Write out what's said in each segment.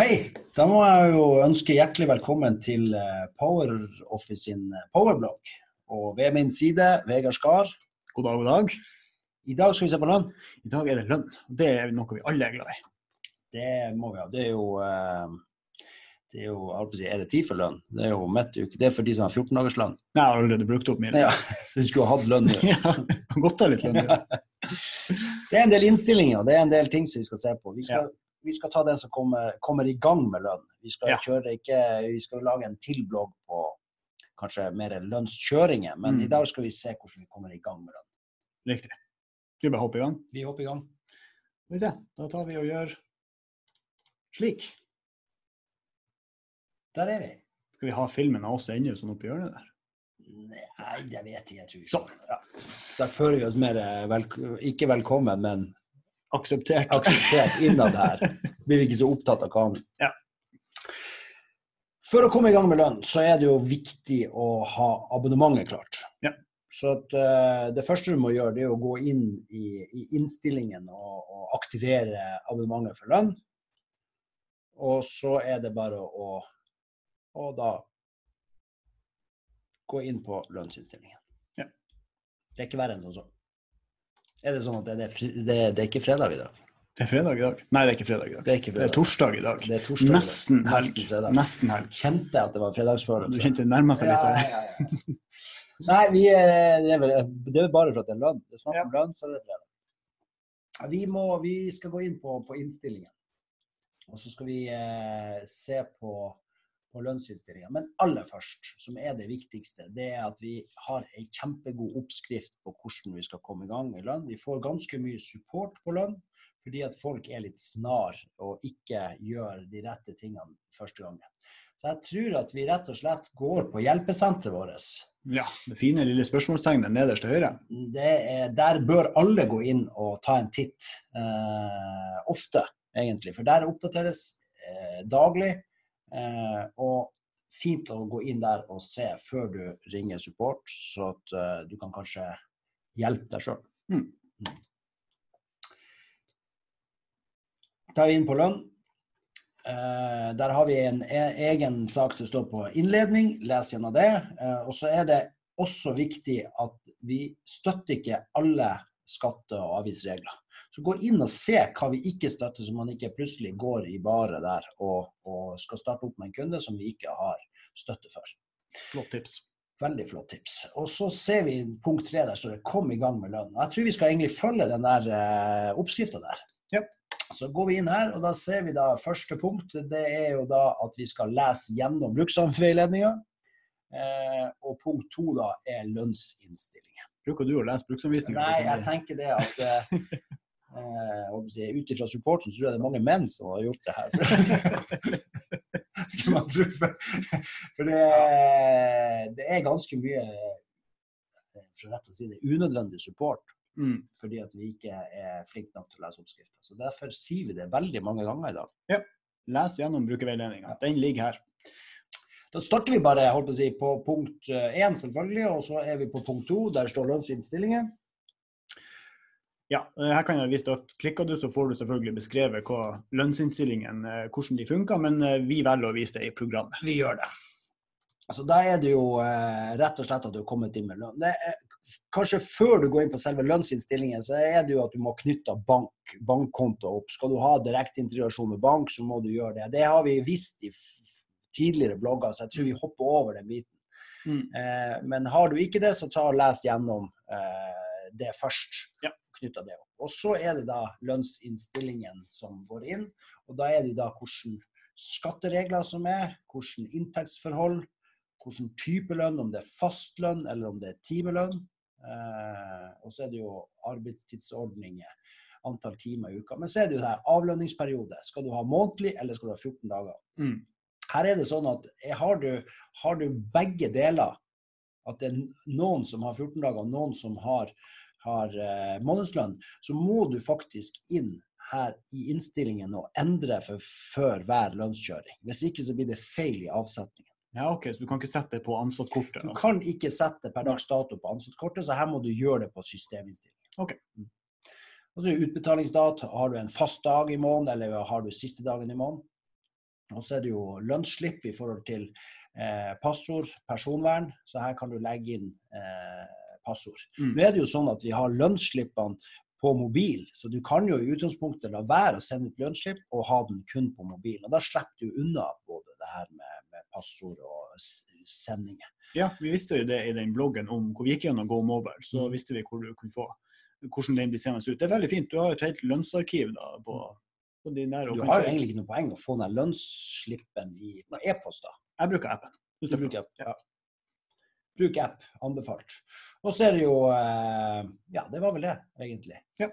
Hei! Da må jeg jo ønske hjertelig velkommen til eh, Power Office sin Powerblog, powerblogg. Og ved min side, Vegard Skar. God dag, god dag. I dag skal vi se på lønn. I dag er det lønn. Det er noe vi alle er glad i. Det må vi ha. Det er jo eh, det er jo, si, er det tid for lønn? Det er jo midt uke. Det er for de som har 14 dagers lønn. Jeg har allerede brukt opp min. Ja, du skulle ha hatt lønn nå. Ja, godt å ha litt lønn. Ja. Det er en del innstillinger, det er en del ting som vi skal se på. Vi skal, Ja. Vi skal ta den som kommer, kommer i gang med lønn. Vi skal Ja. kjøre ikke, vi skal lage en til blogg på kanskje mer lønnskjøringer, men Mm. i dag skal vi se hvordan vi kommer i gang med lønn. Riktig. Vi bare hopper i gang? Vi hopper i gang. Skal vi se. Da tar vi og gjør slik. Der er vi. Skal vi ha filmen av oss ennå sånn oppi hjørnet der? Nei, det vet jeg, jeg tror ikke. Sånn. Ja. Da føler vi oss mer eh, vel, ikke velkommen, men Akseptert. akseptert innad her. Blir vi ikke så opptatt av kamera. Ja. For å komme i gang med lønn, så er det jo viktig å ha abonnementet klart. Ja. Så at, uh, det første du må gjøre, det er å gå inn i, i innstillingen og, og aktivere abonnementet for lønn. Og så er det bare å, å da gå inn på lønnsinnstillingen. Ja. Det er ikke verre enn sånn så. Er det sånn at det er, det, det er ikke fredag i dag? Det er fredag i dag. Nei, det er ikke fredag i dag. Det er ikke Det er torsdag i dag. Det er torsdag i dag. Nesten helg. Nesten fredag. Nesten helg. Kjente jeg at det var fredagsfølelse? Du kjente det nærma seg litt? Ja, ja, ja. Nei, vi, er- det, er vel, det er bare for at det er lønn. Det er snakk om lønn, så er det fredag. Vi, må, vi skal gå inn på, på innstillingen. Og så skal vi eh, se på, på lønnsinnstillinga. Men aller først, som er det viktigste, det er at vi har ei kjempegod oppskrift på hvordan vi skal komme i gang i lønn. Vi får ganske mye support på lønn, fordi at folk er litt snar og ikke gjør de rette tingene første gangen. Så jeg tror at vi rett og slett går på hjelpesenteret vårt. Ja, det fine lille spørsmålstegnet nederst til høyre. Det er, der bør alle gå inn og ta en titt. Eh, ofte, egentlig. For der oppdateres eh, daglig. Eh, og fint å gå inn der og se før du ringer support, så at eh, du kan kanskje hjelpe deg sjøl. Mm. tar vi inn på lønn. Eh, der har vi en e egen sak som står på innledning. Les gjennom det. Eh, og så er det også viktig at vi støtter ikke alle skatte- og avgiftsregler. Så gå inn og se hva vi ikke støtter, så man ikke plutselig går i bare der og, og skal starte opp med en kunde som vi ikke har støtte for. Flott tips. Veldig flott tips. Og så ser vi punkt tre, der står det 'kom i gang med lønn'. Jeg tror vi skal egentlig følge den der eh, oppskrifta der. Ja. Så går vi inn her, og da ser vi da første punkt. Det er jo da at vi skal lese gjennom brukssamveiledninga. Eh, og punkt to da er lønnsinnstillinger. Bruker du å lese bruksanvisninger? Nei, jeg tenker det at eh, eh, Ut ifra supporten så tror jeg det er mange menn som har gjort det her. Skulle man tro. For, for det, det er ganske mye eh, for rett å si det, unødvendig support Mm. fordi at vi ikke er flinke nok til å lese oppskrifter. Så Derfor sier vi det veldig mange ganger i dag. Ja. Les gjennom brukerveiledninga. Den ligger her. Da starter vi bare holdt på, å si, på punkt én, selvfølgelig, og så er vi på punkt to. Der står lønnsinnstillinger. Ja, eh, her kan jeg vise at Klikker du, så får du selvfølgelig beskrevet hva lønnsinnstillingen, eh, hvordan de funker, men eh, vi velger å vise det i programmet. Vi gjør det. Altså, da er det jo eh, rett og slett at du har kommet inn med lønn. Det er, kanskje før du går inn på selve lønnsinnstillingen, så er det jo at du må knytte bank, bankkonto opp. Skal du ha direkteintegrasjon med bank, så må du gjøre det. Det har vi visst i tidligere blogger, så jeg tror vi hopper over den biten. Mm. Eh, men har du ikke det, så ta og les gjennom eh, det først. Ja. Knytta det opp. Og så er det da lønnsinnstillingen som går inn. Og da er det da hvordan skatteregler som er, hvordan inntektsforhold, hvordan type lønn, om det er fastlønn eller om det er timelønn. Eh, og så er det jo arbeidstidsordninger, antall timer i uka. Men så er det jo det her avlønningsperiode. Skal du ha månedlig, eller skal du ha 14 dager? Mm. Her er det sånn at har du, har du begge deler, at det er noen som har 14 dager, og noen som har, har eh, månedslønn, så må du faktisk inn her i innstillingen og endre for, før hver lønnskjøring. Hvis ikke så blir det feil i avsetningen. Ja, OK, så du kan ikke sette det på ansattkortet? Du kan ikke sette per dags dato på ansattkortet, så her må du gjøre det på systeminnstillingen. Ok. Mm. Og så er det utbetalingsdato. Har du en fast dag i måneden, eller har du siste dagen i måneden? Og så er det jo lønnsslipp i forhold til eh, passord, personvern. Så her kan du legge inn eh, passord. Mm. Nå er det jo sånn at vi har lønnsslippene på mobil, så du kan jo i utgangspunktet la være å sende ut lønnsslipp og ha den kun på mobil. Og da slipper du unna både det her med, med passord og sendinger. Ja, vi visste jo det i den bloggen om hvor vi gikk gjennom Go Mobile. Så mm. visste vi hvor du kunne få hvordan den blir seende ut. Det er veldig fint. Du har et helt lønnsarkiv da, på, på de nære. Du har jo egentlig ikke noe poeng å få den lønnsslippen i e-post. da. Jeg bruker appen. Du bruker appen. ja. Bruk app, anbefalt. Og så er det jo eh, Ja, det var vel det, egentlig. Ja.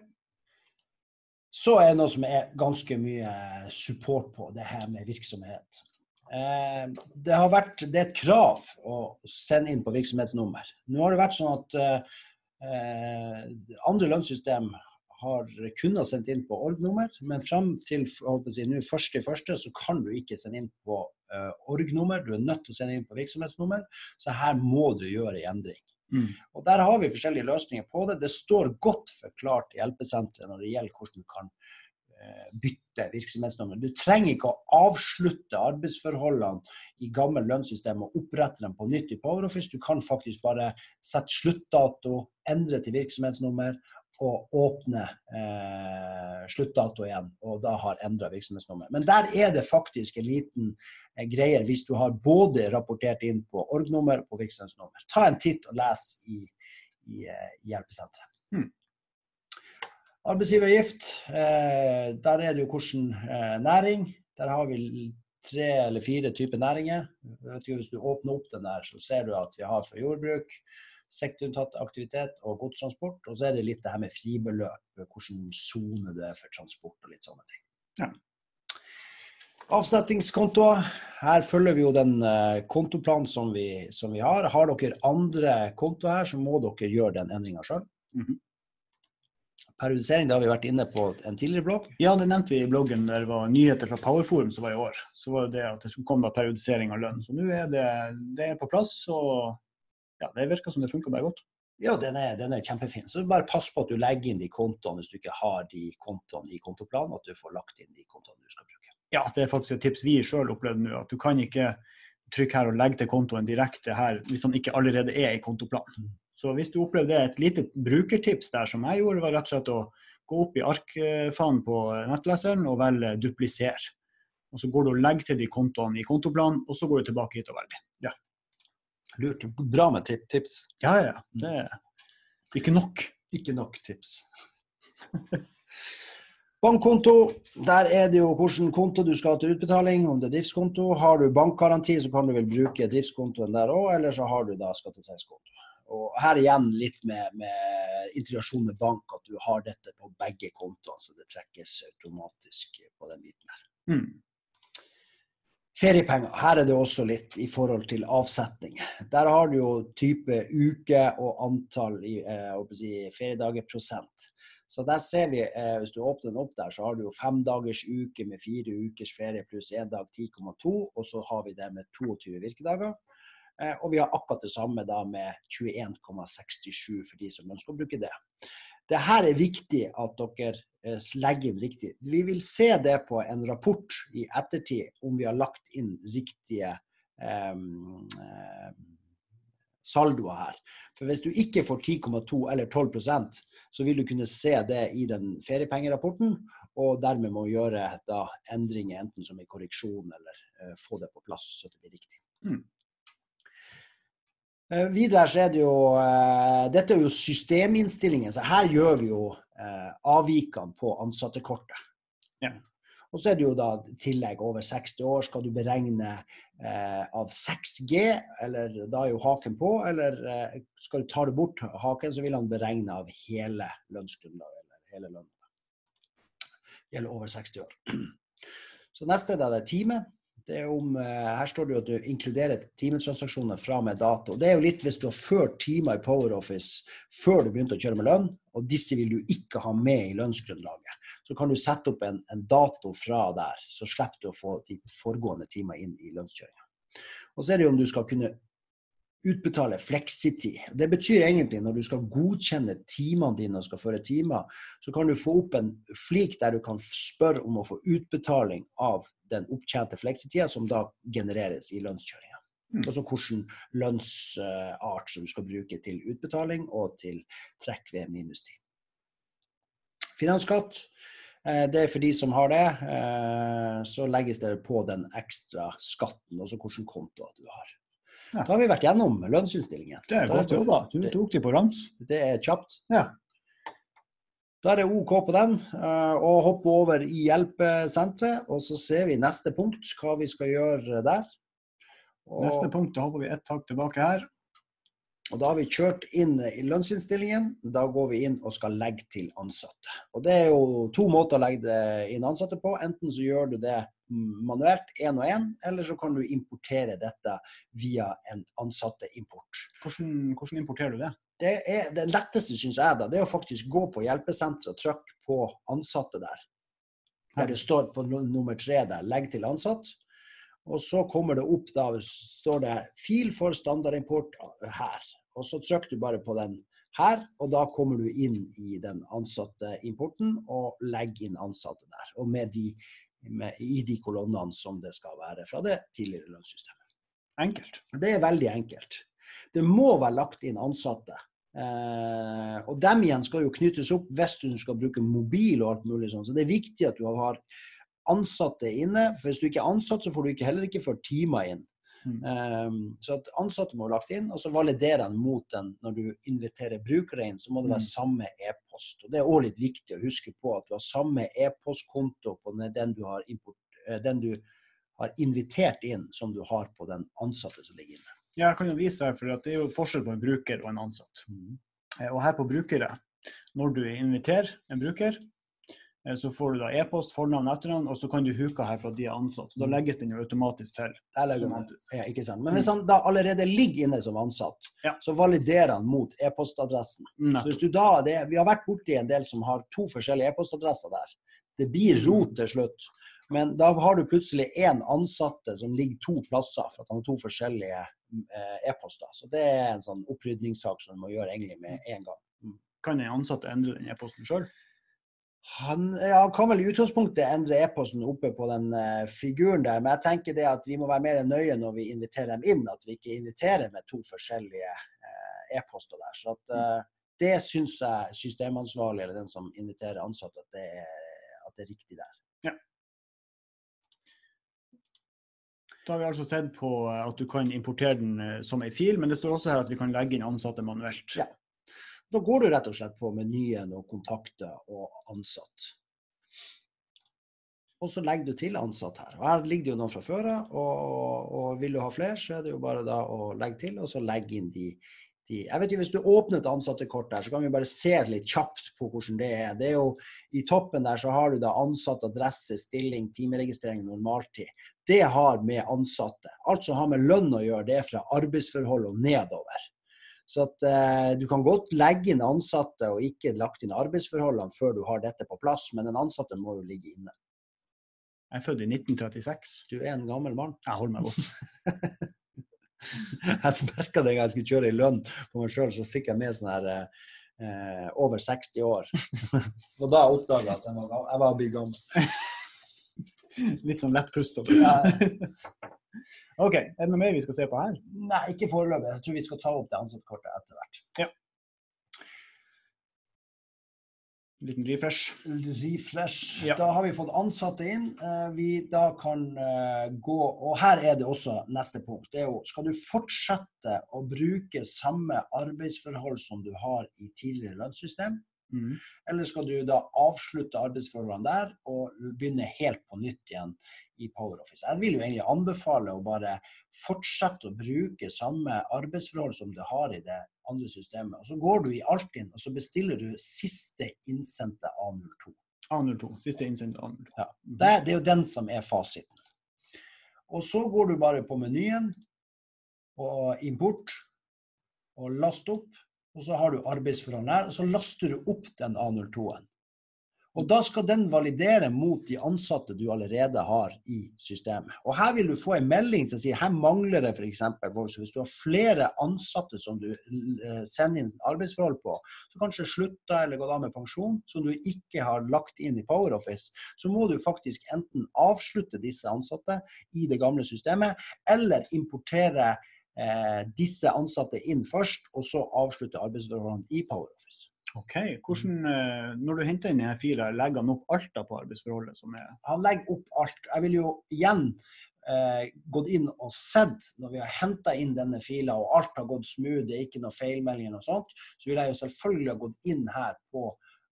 Så er det noe som er ganske mye support på, det her med virksomhet. Eh, det, har vært, det er et krav å sende inn på virksomhetsnummer. Nå har det vært sånn at eh, andre lønnssystem har kunnet sendt inn på org-nummer, men frem til si, nå første i første så kan du ikke sende inn på uh, org-nummer. Du er nødt til å sende inn på virksomhetsnummer, så her må du gjøre en endring. Mm. Og Der har vi forskjellige løsninger på det. Det står godt forklart i hjelpesenteret når det gjelder hvordan du kan uh, bytte virksomhetsnummer. Du trenger ikke å avslutte arbeidsforholdene i gammel lønnssystem og opprette dem på nytt i PowerOffice. Du kan faktisk bare sette sluttdato, endre til virksomhetsnummer å åpne eh, sluttdato igjen, og da har endra virksomhetsnummer. Men der er det faktisk en liten eh, greie hvis du har både rapportert inn på org-nummer og på virksomhetsnummer. Ta en titt og les i, i, eh, hjelpesenteret. Hmm. Arbeidsgiveravgift, eh, der er det jo hvordan eh, næring. Der har vi tre eller fire typer næringer. Hvis du åpner opp den der, så ser du at vi har fra jordbruk sektorunntatt aktivitet og godstransport. Og så er det litt det her med fribeløp, hvordan sone det er for transport og litt sånne ting. Ja. Avsetningskontoer. Her følger vi jo den uh, kontoplanen som vi, som vi, har. Har dere andre kontoer her, så må dere gjøre den endringa sjøl. Mm -hmm. Periodisering, det har vi vært inne på en tidligere blogg. Ja, det nevnte vi i bloggen der det var nyheter fra Powerforum som var i år. Så var det det at det skulle komme periodisering av lønn. Så nå er det, det er på plass. og ja, det virker som det funker bare godt. Ja, den er, den er, kjempefin. Så bare pass på at du legger inn de kontoene hvis du ikke har de kontoene i kontoplanen, at du får lagt inn de kontoene du skal bruke. Ja, det er faktisk et tips vi sjøl opplevde nå. At du kan ikke trykke her og legge til kontoen direkte her hvis den ikke allerede er i kontoplanen. Mm. Så hvis du opplever det, et lite brukertips der som jeg gjorde, var rett og slett å gå opp i arkfanen på nettleseren og velge 'dupliser'. Og Så går du og legger til de kontoene i kontoplanen, og så går du tilbake hit og velger. Ja. Lurt. Bra med tips. Ja, ja. Det er ikke nok. Ikke nok tips. Bankkonto, der er det jo hvilken konto du skal ha til utbetaling. Om det er driftskonto. Har du bankgaranti, så kan du vel bruke driftskontoen der òg, eller så har du da skattetilleggskonto. Og her igjen litt med, med, integrasjon med bank, at du har dette på begge kontoene, så det trekkes automatisk på den biten her. Mm. Feriepenger. Her er det også litt i forhold til avsetning. Der har du jo type uke og antall i, eh, si, feriedager prosent. Så der ser vi, eh, Hvis du åpner den opp der, så har du jo fem dagers uke med fire ukers ferie pluss én dag 10,2. Og så har vi det med 22 virkedager. Eh, og vi har akkurat det samme da med 21,67 for de som ønsker å bruke det. Det her er viktig at dere legger inn riktig. Vi vil se det på en rapport i ettertid om vi har lagt inn riktige um, saldoer her. For Hvis du ikke får 10,2 eller 12% så vil du kunne se det i den feriepengerapporten, og dermed må gjøre da endringer enten som en korreksjon eller uh, få det på plass så det blir riktig. Mm. Uh, videre så er det jo uh, Dette er jo systeminnstillingen, så her gjør vi jo uh, avvikene på ansattekortet. Ja. Og så er det jo da tillegg over 60 år. Skal du beregne av 6G, eller da er jo haken på, eller skal du ta det bort haken, så vil han beregne av hele lønnsgrunnlaget, eller hele lønnen. Gjelder over 60 år. Så neste er det time. Det er om, eh, her står det jo at du inkluderer timetransaksjoner fra med dato. Det er jo litt hvis du har ført timer i PowerOffice før du begynte å kjøre med lønn, og disse vil du ikke ha med i lønnsgrunnlaget. Så kan du sette opp en, en dato fra der, så slipper du å få de foregående timer inn i lønnskjøringa. Og så er det jo om du skal kunne utbetale fleksitid. Det betyr egentlig når du skal godkjenne timene dine og skal føre timer, så kan du få opp en flik der du kan spørre om å få utbetaling av den opptjente fleksitida, som da genereres i lønnskjøringa. Mm. Altså hvilken lønnsart som du skal bruke til utbetaling og til trekk ved minustid. Finansskatt Eh, det er for de som har det. Eh, så legges det på den ekstra skatten, altså hvilken konto du har. Ja. Da har vi vært gjennom lønnsinnstillingen. Det er godt jobba. Du tok de på rams. Det er kjapt. Ja. Da er det OK på den, eh, og hoppe over i hjelpesenteret. Og så ser vi neste punkt, hva vi skal gjøre der. Og... Neste punkt, da hopper vi ett tak tilbake her. Og Da har vi kjørt inn i lønnsinnstillingen. Da går vi inn og skal legge til ansatte. Og Det er jo to måter å legge inn ansatte på. Enten så gjør du det manuelt, én og én, eller så kan du importere dette via en ansatteimport. Hvordan, hvordan importerer du det? Det, er, det letteste synes jeg da, det er å faktisk gå på hjelpesenteret og trykke på ansatte der. Der det står på nummer tre der 'legg til ansatt'. Og så kommer det opp, da står det 'fil for standardimport' her. Og så trykker du bare på den her, og da kommer du inn i den ansatte importen og legger inn ansatte der. Og med de, med, i de kolonnene som det skal være fra det tidligere lønnssystemet. Enkelt. Det er veldig enkelt. Det må være lagt inn ansatte. Eh, og dem igjen skal jo knyttes opp hvis du skal bruke mobil og alt mulig sånn. Så det er viktig at du har ansatte inne. For hvis du ikke er ansatt, så får du ikke, heller ikke ført timer inn. Mm. Um, så at ansatte må være lagt inn, og så validerer han mot den når du inviterer brukere inn. Så må det være mm. samme e-post. Og Det er òg litt viktig å huske på at du har samme e-postkonto på den du, har import, eh, den du har invitert inn, som du har på den ansatte som ligger inne. Ja, jeg kan jo vise her, for Det er jo forskjell på en bruker og en ansatt. Mm. Eh, og her på brukere, når du inviterer en bruker, så får du da e-post, fornavn, etternavn, og så kan du huke her for at de er ansatt. Så da mm. legges den jo automatisk til. Ja, ikke sant. Men hvis han da allerede ligger inne som ansatt, ja. så validerer han mot e-postadressen. Så hvis du da, det, Vi har vært borti en del som har to forskjellige e-postadresser der. Det blir rot til slutt. Men da har du plutselig én ansatte som ligger to plasser for at han har to forskjellige eh, e-poster. Så det er en sånn opprydningssak som du må gjøre egentlig med en gang. Mm. Kan en ansatte endre den e-posten sjøl? Han ja, kan vel i utgangspunktet endre e-posten oppe på den uh, figuren der, men jeg tenker det at vi må være mer nøye når vi inviterer dem inn. At vi ikke inviterer med to forskjellige uh, e-poster der. Så at, uh, Det syns jeg systemansvarlig eller den som inviterer ansatte, at det er, at det er riktig der. Ja. Da har vi altså sett på at du kan importere den som en fil, men det står også her at vi kan legge inn ansatte manuelt. Ja. Da går du rett og slett på menyen og kontakter og ansatt. Og så legger du til ansatt her. Og Her ligger det jo noen fra før av. Og, og, vil du ha flere, så er det jo bare da å legge til, og så legge inn de, jeg vet jo, Hvis du åpner et ansattekort der, så kan vi bare se litt kjapt på hvordan det er. Det er jo, I toppen der så har du da ansatt, adresse, stilling, timeregistrering, normaltid. Det har med ansatte. Alt som har med lønn å gjøre, det er fra arbeidsforhold og nedover. Så at eh, Du kan godt legge inn ansatte og ikke lagt inn arbeidsforholdene før du har dette på plass, men den ansatte må jo ligge inne. Jeg er født i 1936. Du er en gammel mann. Jeg holder meg godt. jeg merka det en gang jeg skulle kjøre i lønn på meg sjøl, så fikk jeg med sånn her eh, over 60 år. og da oppdaga jeg at jeg var, jeg var blitt gammel. Litt sånn lettpust. Ja. OK. Er det noe mer vi skal se på her? Nei, ikke foreløpig. Jeg tror vi skal ta opp det ansattkortet etter hvert. Ja. Liten refresh. Refresh. Ja. Da har vi fått ansatte inn. Eh, vi da kan eh, gå Og her er det også neste punkt. Det er jo Skal du fortsette å bruke samme arbeidsforhold som du har i tidligere lønnssystem? Mm. Eller skal du da avslutte arbeidsforholdene der og begynne helt på nytt igjen i PowerOffice? Jeg vil jo egentlig anbefale å bare fortsette å bruke samme arbeidsforhold som du har i det andre systemet. Og Så går du i Altinn og så bestiller du siste innsendte A02. A02, siste innsendte A02. Ja, det, det er jo den som er fasiten. Og så går du bare på menyen og import og last opp og så har du arbeidsforhold her, og så laster du opp den A02-en. Og da skal den validere mot de ansatte du allerede har i systemet. Og her vil du få en melding som sier her mangler det f.eks. Hvis du har flere ansatte som du eh, sender inn arbeidsforhold på, som kanskje slutter eller går av med pensjon, som du ikke har lagt inn i PowerOffice, så må du faktisk enten avslutte disse ansatte i det gamle systemet, eller importere eh, disse ansatte inn først, og så avslutte arbeidsforholdene i PowerOffice. Ok, Hvordan, eh, Når du henter inn denne fila, legger han opp alt da på arbeidsforholdet? som er... Han legger opp alt. Jeg vil jo igjen eh, gått inn og sett når vi har henta inn denne fila og alt har gått smooth, det er ikke noe feilmeldinger og sånt, så vil jeg jo selvfølgelig ha gått inn her på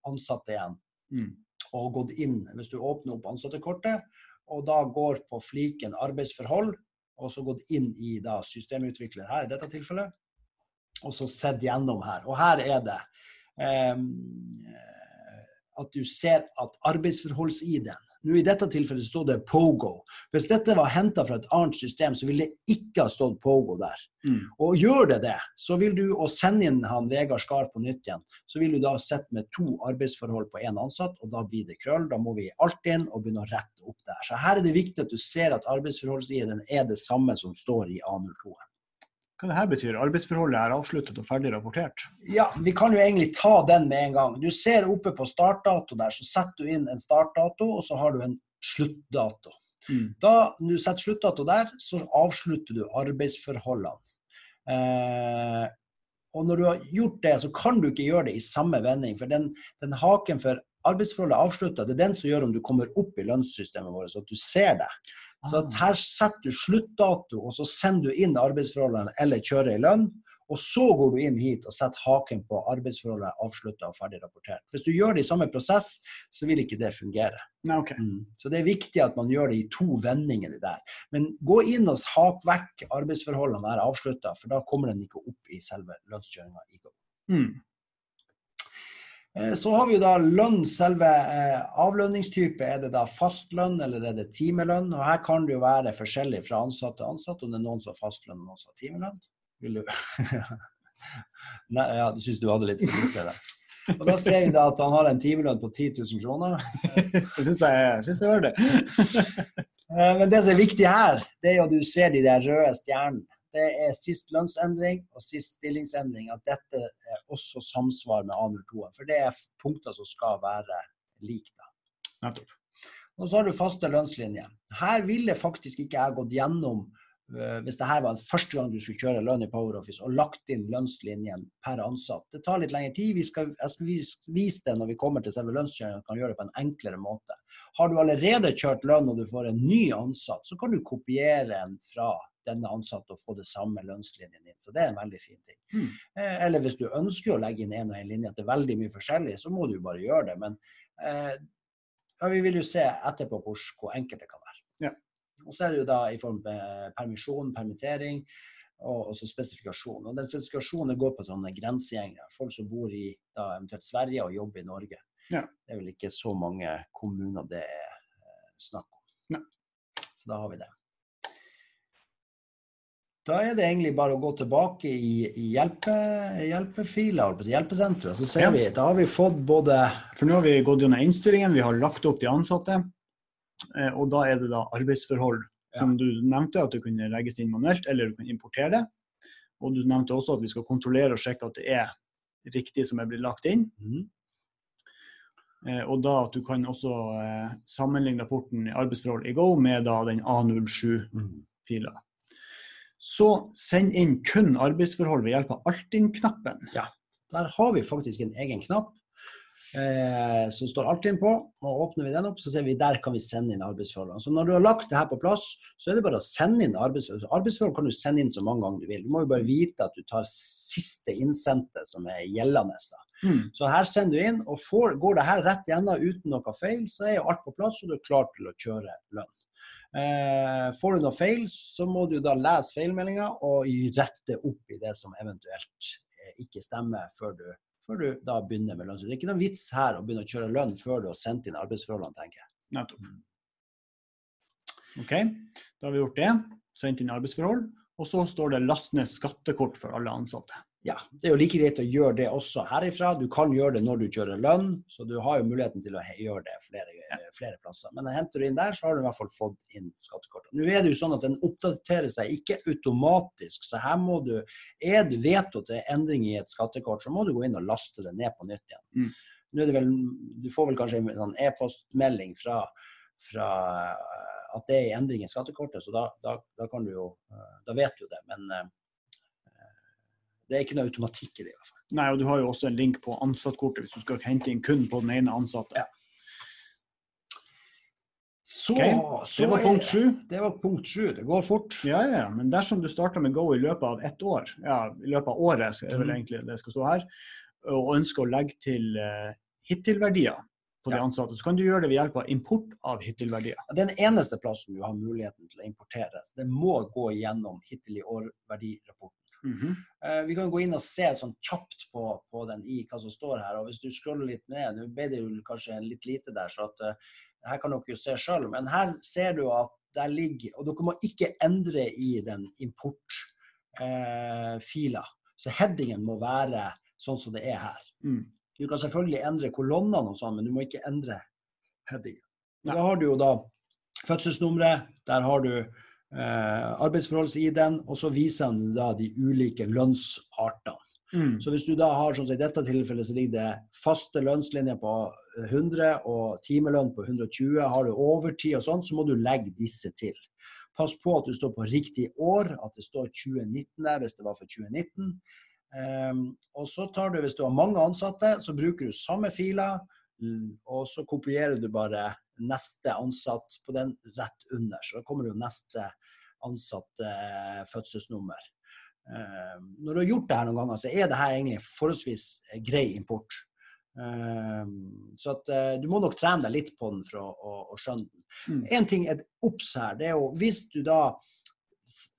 ansatte igjen. Mm. Og gått inn, hvis du åpner opp ansattekortet, og da går på fliken arbeidsforhold, og så gått inn i da systemutvikler her i dette tilfellet, og så sett gjennom her. Og her er det Ehm, at du ser at arbeidsforholds-ID-en nå I dette tilfellet stod det Pogo. Hvis dette var henta fra et annet system, så ville det ikke ha stått Pogo der. Mm. Og gjør det det, så vil du å sende inn han Vegard Skar på nytt igjen, så vil du da sitte med to arbeidsforhold på én ansatt, og da blir det krøll. Da må vi alt inn og begynne å rette opp der. Så her er det viktig at du ser at arbeidsforholds-ID-en er det samme som står i A02-en. Hva det her betyr Arbeidsforholdet er avsluttet og ferdig rapportert? Ja, Vi kan jo egentlig ta den med en gang. Du ser oppe på startdato der, så setter du inn en startdato, og så har du en sluttdato. Mm. Da du setter sluttdato der, så avslutter du arbeidsforholdene. Eh, og når du har gjort det, så kan du ikke gjøre det i samme vending. For den, den haken for arbeidsforholdet avslutta, det er den som gjør om du kommer opp i lønnssystemet vårt, så at du ser det. Så her setter du sluttdato, og så sender du inn arbeidsforholdene eller kjører i lønn. Og så går du inn hit og setter haken på arbeidsforholdet avslutta og ferdig rapportert. Hvis du gjør det i samme prosess, så vil ikke det fungere. Okay. Mm. Så det er viktig at man gjør det i to vendinger. der. Men gå inn og hak vekk arbeidsforholdene er avslutta, for da kommer den ikke opp i selve lønnskjøringa. Mm. Eh, så har vi jo da lønn, selve eh, avlønningstype. Er det da fastlønn eller er det timelønn? Og her kan det jo være forskjellig fra ansatt til ansatt, om det er noen som har fastlønn og noen som har timelønn. Vil du Nei, ja, du syns du hadde litt for lite der. Og da ser vi da at han har en timelønn på 10 000 kroner. det syns jeg, synes jeg var det. Eh, men det som er viktig her, det er jo at du ser de der røde stjernene det er sist lønnsendring og sist stillingsendring, at dette er også samsvar med A02. For det er punkter som skal være like. Nettopp. Og så har du faste lønnslinjer. Her ville faktisk ikke jeg gått gjennom hvis det her var første gang du skulle kjøre lønn i Power Office og lagt inn lønnslinjen per ansatt. Det tar litt lengre tid. Vi skal, jeg skal vise det når vi kommer til selve lønnskjøringen, kan gjøre det på en enklere måte. Har du allerede kjørt lønn og du får en ny ansatt, så kan du kopiere en fra denne ansatte og få det samme lønnslinjen din. Så det er en veldig fin ting. Mm. Eller hvis du ønsker å legge inn en og en linje, at det er veldig mye forskjellig, så må du bare gjøre det. Men eh, ja, vi vil jo se etterpå hvor, hvor enkelt det kan være. Ja. Og så er det jo da i form av permisjon, permittering og også spesifikasjon. Og den spesifikasjonen går på sånne grensegjengere. Folk som bor i da, eventuelt Sverige og jobber i Norge. Ja. Det er vel ikke så mange kommuner det er eh, snakk om. Nei. Så da har vi det. Da er det egentlig bare å gå tilbake i, i hjelpe, hjelpefiler, hjelpesenteret. Så ser ja. vi, da har vi fått både For nå har vi gått gjennom innstillingen, vi har lagt opp de ansatte. Eh, og da er det da arbeidsforhold som du nevnte, at du kunne legges inn manuelt, eller du kan importere det. Og du nevnte også at vi skal kontrollere og sjekke at det er riktig som er blitt lagt inn. Mm. Og da at du kan også eh, sammenligne rapporten i arbeidsforhold i Go med da den A07-fila. Mm så send inn kun arbeidsforhold ved hjelp av Altinn-knappen. Ja, der har vi faktisk en egen knapp eh, som står Altinn på. og Åpner vi den opp, så ser vi der kan vi sende inn arbeidsforholdene. Så når du har lagt det her på plass, så er det bare å sende inn arbeidsforhold. Arbeidsforhold kan du sende inn så mange ganger du vil. Du må jo bare vite at du tar siste innsendte som er gjeldende. Mm. Så her sender du inn, og får, går det her rett gjennom uten noe feil, så er jo alt på plass, og du er klar til å kjøre lønn. Eh, får du noe feil, så må du da lese feilmeldinga og rette opp i det som eventuelt eh, ikke stemmer, før du, før du da begynner med lønnsutgift. Det er ikke noen vits her å begynne å kjøre lønn før du har sendt inn arbeidsforholdene, tenker jeg. Nettopp. OK, da har vi gjort det. Sendt inn arbeidsforhold. Og så står det 'last ned skattekort for alle ansatte'. Ja, det er jo like greit å gjøre det også herifra. Du kan gjøre det når du kjører lønn, så du har jo muligheten til å gjøre det flere, flere plasser. Men henter du inn der, så har du i hvert fall fått inn skattekortet. Nå er det jo sånn at den oppdaterer seg ikke automatisk, så her må du Er det er endring i et skattekort, så må du gå inn og laste det ned på nytt igjen. Mm. Nå er det vel, Du får vel kanskje en sånn e-postmelding fra, fra at det er endring i skattekortet, så da, da, da, kan du jo Da vet du det. Men det er ikke noe automatikk i det. i hvert fall. Nei, og Du har jo også en link på ansattkortet hvis du skal hente inn kun på den ene ansatte. Ja. Så, okay. så, det var punkt sju. Det var punkt sju. Det går fort. Ja, ja. Men dersom du starter med Go i løpet av ett år, ja, i løpet av året er vel mm. egentlig det skal stå her, og ønsker å legge til uh, hittilverdier på de ansatte, så kan du gjøre det ved hjelp av import av hittilverdier. Den eneste plassen du har muligheten til å importere, det må gå gjennom hittil i år-verdirapporten. Mm -hmm. Vi kan gå inn og se sånn kjapt på, på, den i hva som står her. og Hvis du scroller litt ned, nå ble det jo kanskje litt lite der, så at, uh, her kan dere jo se sjøl. Men her ser du at der ligger Og dere må ikke endre i den importfila. Uh, så headingen må være sånn som det er her. Mm. Du kan selvfølgelig endre kolonnene og sånn, men du må ikke endre headingen. Da har du jo da fødselsnummeret. Der har du eh, arbeidsforholds-ID-en, og så viser han da de ulike lønnsartene. Mm. Så hvis du da har, sånn som i dette tilfellet, så ligger det faste lønnslinjer på 100 og timelønn på 120. Har du overtid og sånn, så må du legge disse til. Pass på at du står på riktig år, at det står 2019 der hvis det var for 2019. Um, ehm, og så tar du, Hvis du har mange ansatte, så bruker du samme filer, og så kopierer du bare neste ansatt på den rett under. Så da kommer jo neste ansatt eh, fødselsnummer. Eh, når du har gjort det her noen ganger, så er det her egentlig forholdsvis eh, grei import. Eh, så at, uh, du må nok trene deg litt på den for å, å, å skjønne den. Mm. En ting er obs her, det er jo hvis du da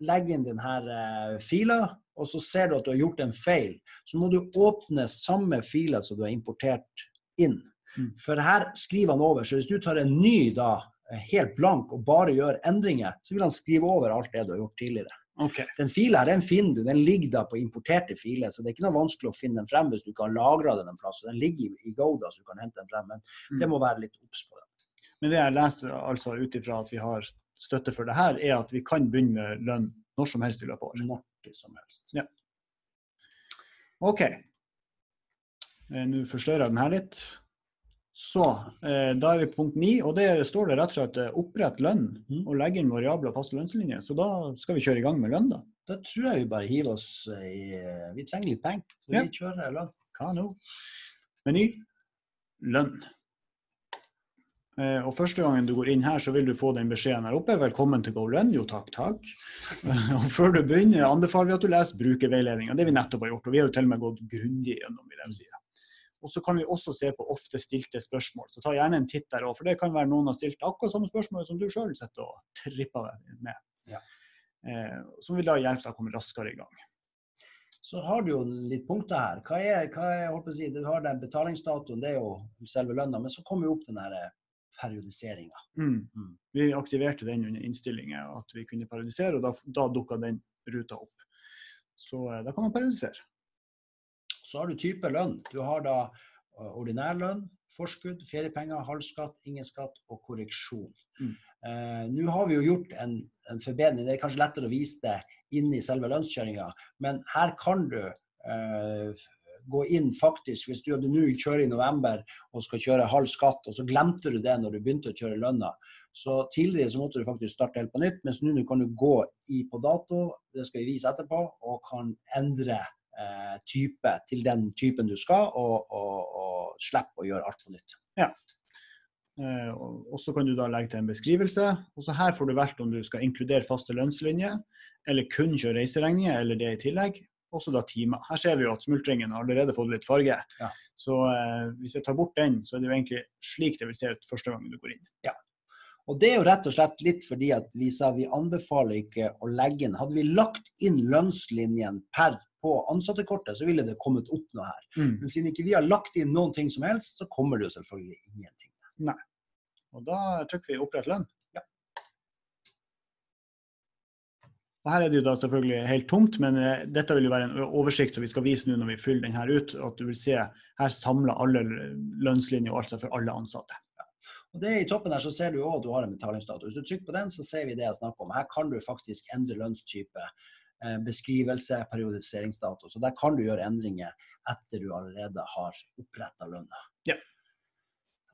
legger inn denne uh, fila, og så ser du at du har gjort en feil, så må du åpne samme fila som du har importert inn. Mm. For her skriver han over. Så hvis du tar en ny da, eh, helt blank og bare gjør endringer, så vil han skrive over alt det du har gjort tidligere. Okay. Den fila her, den finner du, den ligger da på importerte filer, så det er ikke noe vanskelig å finne den frem hvis du ikke har lagra den en plass. Den ligger i, i Goda, så du kan hente den frem, men mm. det må være litt obs på det. Men det jeg leser altså ut ifra at vi har støtte for det her, er at vi kan begynne med lønn når som helst i løpet av året. Når som helst. Ja. OK. Eh, nå forstørrer jeg den her litt. Så eh, da er vi på punkt ni, og der står det rett og slett eh, opprett lønn mm. og legge inn variable og faste lønnslinjer. Så da skal vi kjøre i gang med lønn, da. Da tror jeg vi bare hiver oss i Vi trenger litt penger, så ja. vi kjører lønn. Hva nå? Meny lønn. Eh, og første gangen du går inn her, så vil du få den beskjeden her oppe. Velkommen til GoLønn. Jo, takk, takk. og før du begynner, anbefaler vi at du leser brukerveiledninga. Det vi nettopp har gjort. Og vi har jo til og med gått grundig gjennom, i den si. Og så kan vi også se på ofte stilte spørsmål. Så ta gjerne en titt der òg, for det kan være noen har stilt akkurat samme spørsmål som du sjøl sitter og tripper med. Ja. Eh, som vil da hjelpe deg å komme raskere i gang. Så har du jo litt punkter her. Hva er, hva er jeg å si, Du har den betalingsdatoen, det er jo selve lønna, men så kommer jo opp den der eh, periodiseringa. Mm. Mm. Vi aktiverte den under innstillinga, at vi kunne periodisere, og da, da dukka den ruta opp. Så eh, da kan man periodisere. Så har du type lønn. Du har da eh, ordinær lønn, forskudd, feriepenger, halvskatt, ingen skatt og korreksjon. Mm. Uh, Nå har vi jo gjort en, en, forbedring. Det er kanskje lettere å vise det inn i selve lønnskjøringa, men her kan du uh, gå inn faktisk, hvis du hadde nå kjører i november og skal kjøre halv skatt, og så glemte du det når du begynte å kjøre lønna. Så Tidligere så måtte du faktisk starte helt på nytt, mens nå kan du gå i på dato, det skal vi vise etterpå, og kan endre eh, type til den typen du skal, og, og, og slippe å gjøre alt på nytt. Ja. Eh, og så kan du da legge til en beskrivelse. og så Her får du valgt om du skal inkludere faste lønnslinjer, eller kun kjøre reiseregninger, eller det i tillegg. Også da timer. Her ser vi jo at smultringen har allerede fått litt farge. Ja. Så eh, hvis jeg tar bort den, så er det jo egentlig slik det vil se ut første gang du går inn. Ja. Og Det er jo rett og slett litt fordi at vi sa vi anbefaler ikke å legge inn Hadde vi lagt inn lønnslinjen per på ansattekortet, så ville det kommet opp noe her. Mm. Men siden ikke vi har lagt inn noen ting som helst, så kommer det jo selvfølgelig ingenting. Nei. Og da trykker vi 'opprett lønn'. Ja. Og Her er det jo da selvfølgelig helt tomt, men eh, dette vil jo være en oversikt som vi skal vise nå når vi fyller den her ut. At du vil se her samler alle lønnslinjer og alt for alle ansatte. Og det I toppen her så ser du òg at du har en betalingsdato. Hvis du trykker på den, så ser vi det jeg snakker om. Her kan du faktisk endre lønnstype, beskrivelse, periodiseringsdato. Så der kan du gjøre endringer etter du allerede har oppretta lønna. Ja.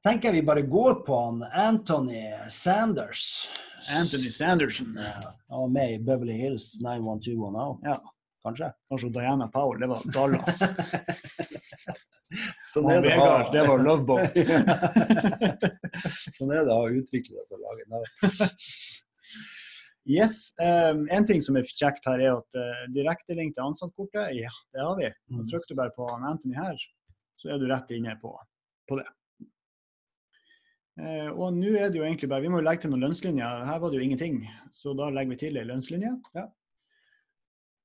tenker vi bare går på han Anthony Sanders. Anthony Sanderson. Ja, var med i Beverly Hills 91210. Ja. Kanskje? Kanskje Diana Powell, det var Dallas. sånn Og Vegard, det var Love Boat. sånn er det å ha utviklet og laget navn. Yes. Um, en ting som er kjekt her, er at uh, direktelink til ansattkortet, ja, det har vi. Mm. Trykker du bare på Anthony her, så er du rett inne på, på det. Uh, og nå er det jo egentlig bare Vi må jo legge til noen lønnslinjer. Her var det jo ingenting, så da legger vi til ei lønnslinje. Ja.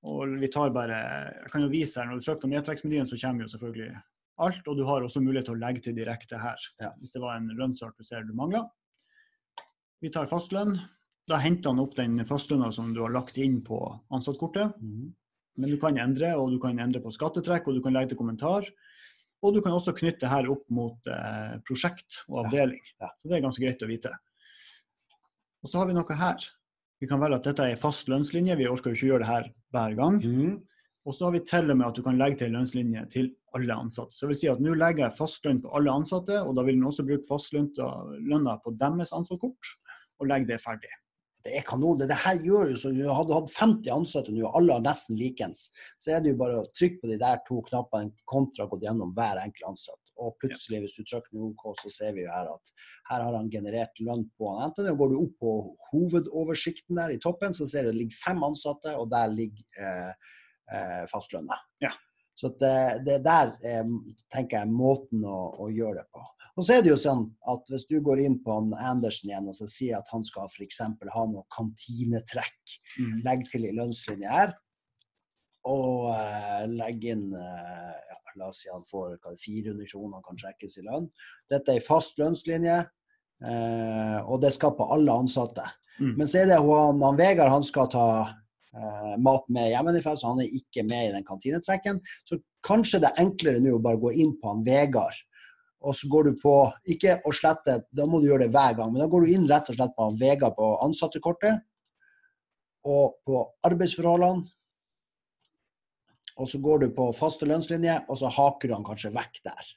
Og vi tar bare Jeg kan jo vise her, når du trykker på nedtrekksmenyen, så kommer jo selvfølgelig alt. Og du har også mulighet til å legge til direkte her, Ja. hvis det var en lønnsart du ser du mangler. Vi tar fastlønn. Da henter han opp den fastlønna som du har lagt inn på ansattkortet. Mm. Men du kan endre, og du kan endre på skattetrekk, og du kan legge til kommentar. Og du kan også knytte det her opp mot eh, prosjekt og avdeling. ja. Så det er ganske greit å vite. Og så har vi noe her. Vi kan velge at dette er en fast lønnslinje. Vi orker jo ikke gjøre det her hver gang. Mm. Og så har vi til og med at du kan legge til en lønnslinje til alle ansatte. Så det vil si at nå legger jeg fastlønn på alle ansatte, og da vil den også bruke fastlønna på deres ansattkort, og legge det ferdig. Det er kanon. Det her gjør jo så du hadde hatt 50 ansatte nå, alle har nesten likens. Så er det jo bare å trykke på de der to knappene kontra gått gjennom hver enkelt ansatt. Og plutselig, hvis du trykker OK, så ser vi jo her at her har han generert lønn på han Enten går du opp på hovedoversikten der i toppen, så ser du det ligger fem ansatte, og der ligger eh, eh, fastlønna. Ja. Så det, det der eh, tenker jeg er måten å, å gjøre det på. Og så er det jo sånn at hvis du går inn på han Andersen igjen og så sier at han skal f.eks. ha noe kantinetrekk, Mm. legg til i lønnslinje her, og eh, legg inn eh, ja, La oss si han får hva, 400 kroner kan trekkes i lønn. Dette er ei fast lønnslinje, eh, og det skal på alle ansatte. Mm. Men så er det han, han Vegard han skal ta eh, mat med hjemmefra, så han er ikke med i den kantinetrekken. Så kanskje det er enklere nå å bare gå inn på han Vegard. Og så går du på Ikke å slette, da må du gjøre det hver gang, men da går du inn rett og slett på Vega på ansattekortet. Og på arbeidsforholdene. Og så går du på faste lønnslinje, og så haker du han kanskje vekk der.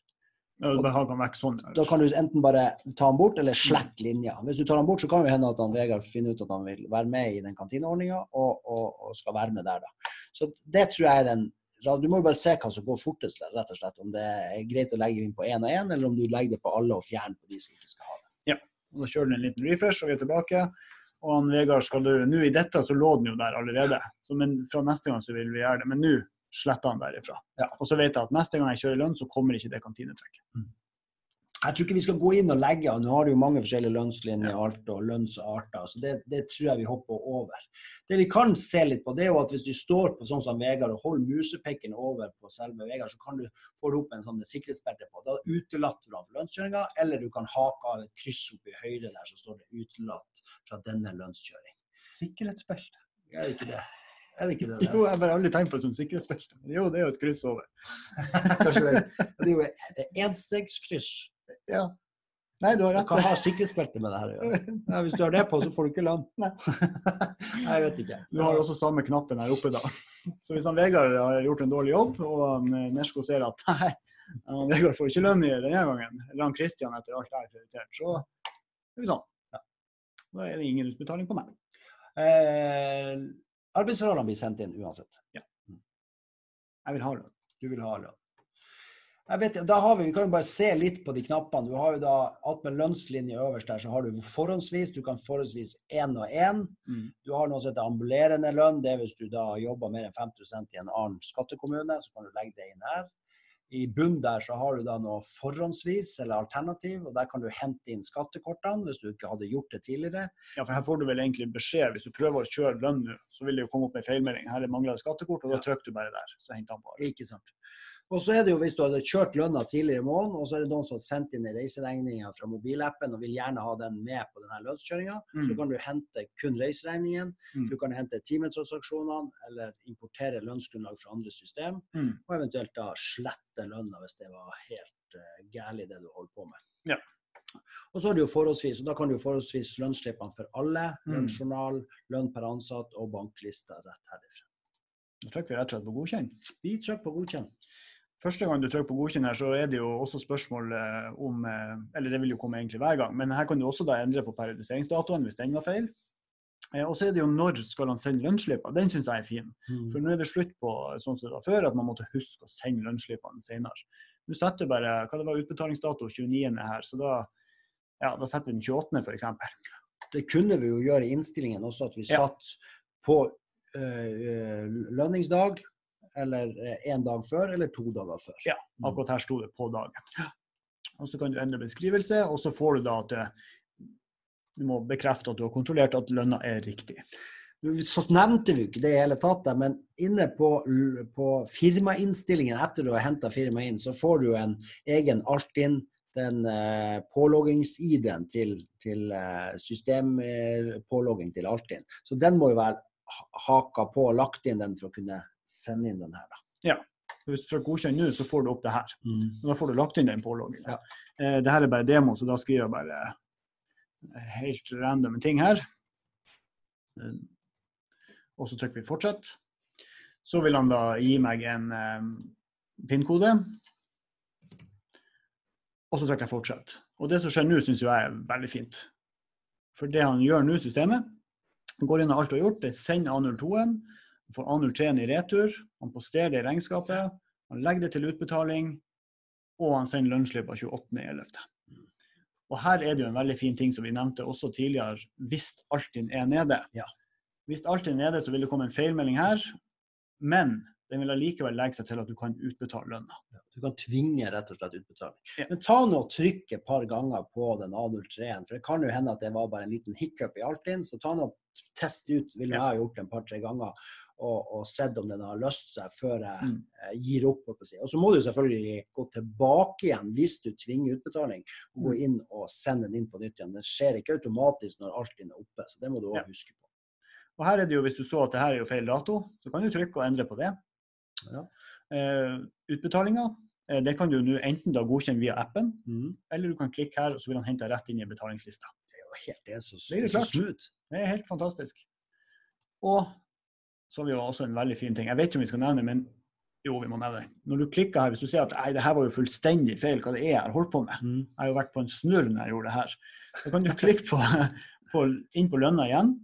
Ja, du har den vekk sånn. Da kan du enten bare ta han bort, eller slette linja. Hvis du tar han bort, så kan det hende at han Vegard finner ut at han vil være med i den kantineordninga, og, og, og skal være med der, da. Så det tror jeg er den Du må jo bare se hva som går fortest, rett og slett. Om det er greit å legge inn på én og én, eller om du legger det på alle og fjerner på de som ikke skal ha det. Og Da kjører den en liten refresh, og vi er tilbake. Og han Vegard skal du, nå I dette så lå den jo der allerede, så, men fra neste gang så vil vi gjøre det. Men nå sletter han derifra. Ja. Og så vet jeg at neste gang jeg kjører lønn, så kommer ikke det kantinetrekket. Jeg tror ikke vi skal gå inn og legge og Nå har du jo mange forskjellige lønnslinjer alt, og lønnsarter, så det, det tror jeg vi hopper over. Det vi kan se litt på, det er jo at hvis du står på sånn som Vegard og holder musepekken over på selve Vegard, så kan du få opp en sånn sikkerhetsbelte på. Da utelater du han for lønnskjøringa, eller du kan hake av et kryss opp i høyre der, så står det 'utelatt fra denne lønnskjøring'. Sikkerhetsbelte? Er det ikke det? Er det ikke det? Jo, jeg har bare aldri tenkt på det som sikkerhetsbelte. Jo, det er jo et kryss over. Kanskje det, det er jo et enstegskryss. Ja. Nei, du har rett. kan ha sikkerhetsbelte med det her å gjøre. Ja, hvis du har det på, så får du ikke lønn. Nei. Jeg vet ikke. Du har også samme knappen her oppe, da. Så hvis han Vegard har gjort en dårlig jobb, og eh, Nersko ser at nei, han Vegard får ikke lønn i denne gangen, eller han Kristian etter alt jeg har kreditert, så er vi sånn. Da er det ingen utbetaling på meg. Eh, arbeidsforholdene blir sendt inn uansett. Jeg vil ha lønn. Du vil ha lønn. Jeg vet, da har vi, vi kan jo bare se litt på de knappene. Du har jo da attmed lønnslinje øverst der, så har du forhåndsvis. Du kan forholdsvis én og én. Mm. Du har noe som heter ambulerende lønn. Det er hvis du da jobber mer enn 5 i en annen skattekommune, så kan du legge det inn her. I bunn der så har du da noe forhåndsvis eller alternativ, og der kan du hente inn skattekortene hvis du ikke hadde gjort det tidligere. Ja, for her får du vel egentlig beskjed. Hvis du prøver å kjøre lønn nå, så vil det jo komme opp en feilmelding. Her er mangler det skattekort, og da trykker du bare der. Så henter han på. Ikke sant? Og så er det jo hvis du hadde kjørt lønna tidligere i måneden, og så er det noen som har sendt inn reiseregninga fra mobilappen og vil gjerne ha den med på denne lønnskjøringa, mm. så kan du hente kun reiseregningen. Mm. Du kan hente timetransaksjonene eller importere lønnsgrunnlag fra andre system. Mm. Og eventuelt da slette lønna hvis det var helt uh, gærlig det du holdt på med. Ja. Og så er det jo forholdsvis, og da kan du forholdsvis lønnsslippene for alle. Mm. Lønnsjournal, lønn per ansatt og banklista rett herifra. Da trykker vi rett og slett på godkjenn. Vi trykker på godkjenn. Første gang du trykker på godkjenn her, så er det jo også spørsmål eh, om eh, Eller det vil jo komme egentlig hver gang, men her kan du også da endre på periodiseringsdatoen hvis den var feil. Eh, og så er det jo når skal han sende lønnsslippene. Den syns jeg er fin. Mm. For nå er det slutt på sånn som det var før, at man måtte huske å sende lønnsslippene senere. Du setter bare hva det var utbetalingsdato 29. her, så da, ja, da setter vi den 28. f.eks. Det kunne vi jo gjøre i innstillingen også, at vi satt ja. på øh, lønningsdag eller én eh, dag før, eller to dager før. Ja, mm. akkurat her sto det på dagen. Og Så kan du endre beskrivelse, og så får du da at du må bekrefte at du har kontrollert at lønna er riktig. Så nevnte vi ikke det i hele tatt, men inne på, på firmainnstillingen etter du har henta firmaet inn, så får du en egen Altinn, den eh, påloggings-ID-en til, til eh, systempålogging til Altinn. Så den må jo være haka på og lagt inn den for å kunne sende inn den her. Da. Ja. Hvis du trykker godkjenn nå, så får du opp det her. Mm. Da får du lagt inn den påloggen. Ja. Eh, det her er bare demo, så da skriver jeg bare eh, helt random ting her. Eh, og så trykker vi 'fortsett'. Så vil han da gi meg en um, PIN-kode. Og så trykker jeg 'fortsett'. Og det som skjer nå, syns jeg er veldig fint. For det han gjør nå, systemet, går inn og alt du har gjort, det sender A02-en. Han får A03 i retur, han posterer det i regnskapet, han legger det til utbetaling, og han sender lønnsslipp av 28.11. Og her er det jo en veldig fin ting som vi nevnte også tidligere, hvis Altinn er nede. Ja. Hvis Altinn er nede, så vil det komme en feilmelding her, men den vil allikevel legge seg til at du kan utbetale lønna. Du kan tvinge rett og slett utbetaling. Ja. Men ta nå og trykk et par ganger på den A03-en, for det kan jo hende at det var bare en liten hiccup i Altinn. Så ta nå test ut, vil jeg ha gjort en par-tre ganger, og, og sett om den har løst seg før jeg mm. Eh, gir opp. Og så må du selvfølgelig gå tilbake igjen hvis du tvinger utbetaling, og gå mm. inn og sende den inn på nytt igjen. Det skjer ikke automatisk når alt er oppe, så det må du òg ja. huske på. Og her er det jo, Hvis du så at det her er jo feil dato, så kan du trykke og endre på det. Ja. Eh, utbetalinga eh, det kan du nå enten da godkjenne via appen, mm. eller du kan klikke her, og så vil han hente deg rett inn i betalingslista. Det er jo helt det er så, det er så smooth. Det er helt fantastisk. Og så har vi jo også en veldig fin ting. Jeg vet ikke om vi skal nevne det, men jo, vi må nevne det. Når du klikker her, hvis du ser at nei, det her var jo fullstendig feil hva det er jeg har holdt på med. Mm. Jeg har jo vært på en snurr når jeg gjorde det her. Så kan du klikke på, på, inn på lønna igjen,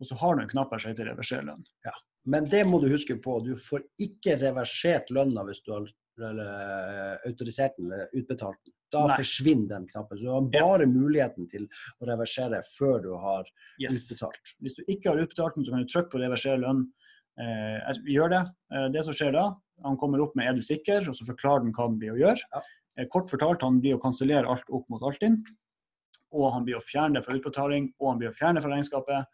og så har du en knapp her som heter reverser lønn. Ja. Men det må du huske på. Du får ikke reversert lønna hvis du har eller autorisert den eller utbetalt den. Da Nei. forsvinner den knappen. Så du har bare ja. muligheten til å reversere før du har yes. utbetalt. Hvis du ikke har utbetalt den, så kan du trykke på 'reversere lønn'. Eh, gjør det. Eh, det som skjer da, han kommer opp med 'er du sikker', og så forklarer den hva han blir å gjøre. Ja. Eh, kort fortalt, han blir å kansellere alt opp mot Altinn. Og han blir å fjerne det fra utbetaling, og han blir å fjerne fra regnskapet.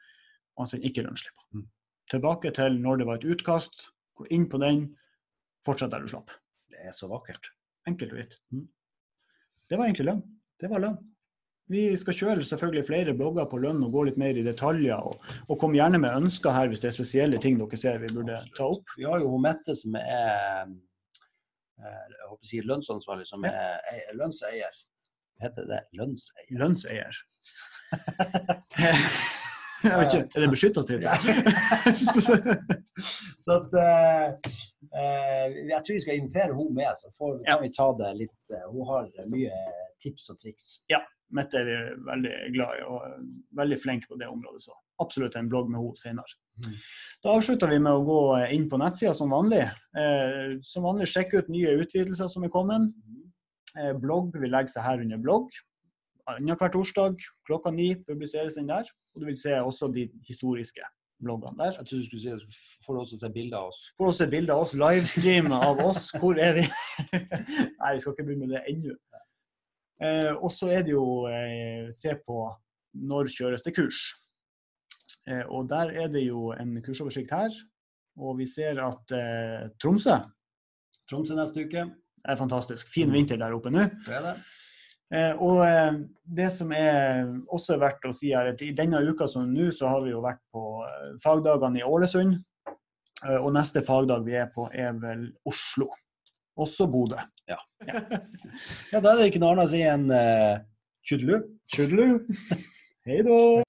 Og han sender ikke lønnsslipp. Mm. Tilbake til når det var et utkast. Gå inn på den. Fortsett der du slapp. Det er så vakkert. Enkelt og greit. Mm. Det var egentlig lønn. Det var lønn. Vi skal kjøre selvfølgelig flere blogger på lønn og gå litt mer i detaljer. Og, og kom gjerne med ønsker her hvis det er spesielle ting dere ser vi burde ta opp. Vi har jo Mette som er eh, jeg håper å si lønnsansvarlig, som er, er lønnseier. Heter det lønnseier? Lønnseier. Jeg vet ikke, Er det beskytta tittel? så at, uh, jeg tror vi skal invitere henne med, så får, kan vi ta det litt uh, Hun har mye tips og triks. Ja, Mette er vi veldig glad i og veldig flink på det området. Så absolutt en blogg med henne senere. Mm. Da avslutter vi med å gå inn på nettsida som vanlig. som vanlig sjekke ut nye utvidelser som er kommet. blogg vil legge seg her under blogg. Annenhver torsdag klokka ni publiseres den der. Og du vil se også de historiske bloggene der. Jeg trodde du skulle si får også se bilder av oss. Får også se bilder av oss, livestream av oss. Hvor er vi? Nei, vi skal ikke begynne med det ennå. Eh, og så er det jo eh, se på når kjøres det kurs. Eh, og der er det jo en kursoversikt her. Og vi ser at eh, Tromsø Tromsø neste uke. Er fantastisk. Fin vinter der oppe nå. Det er det. Eh, og eh, det som er også verdt å si er at i denne uka som nå, så har vi jo vært på eh, fagdagene i Ålesund. Og neste fagdag vi er på, er vel Oslo. Også Bodø. Ja, da er det ikke noe annet å si enn uh, tjudelu. Tjudelu. Hei da.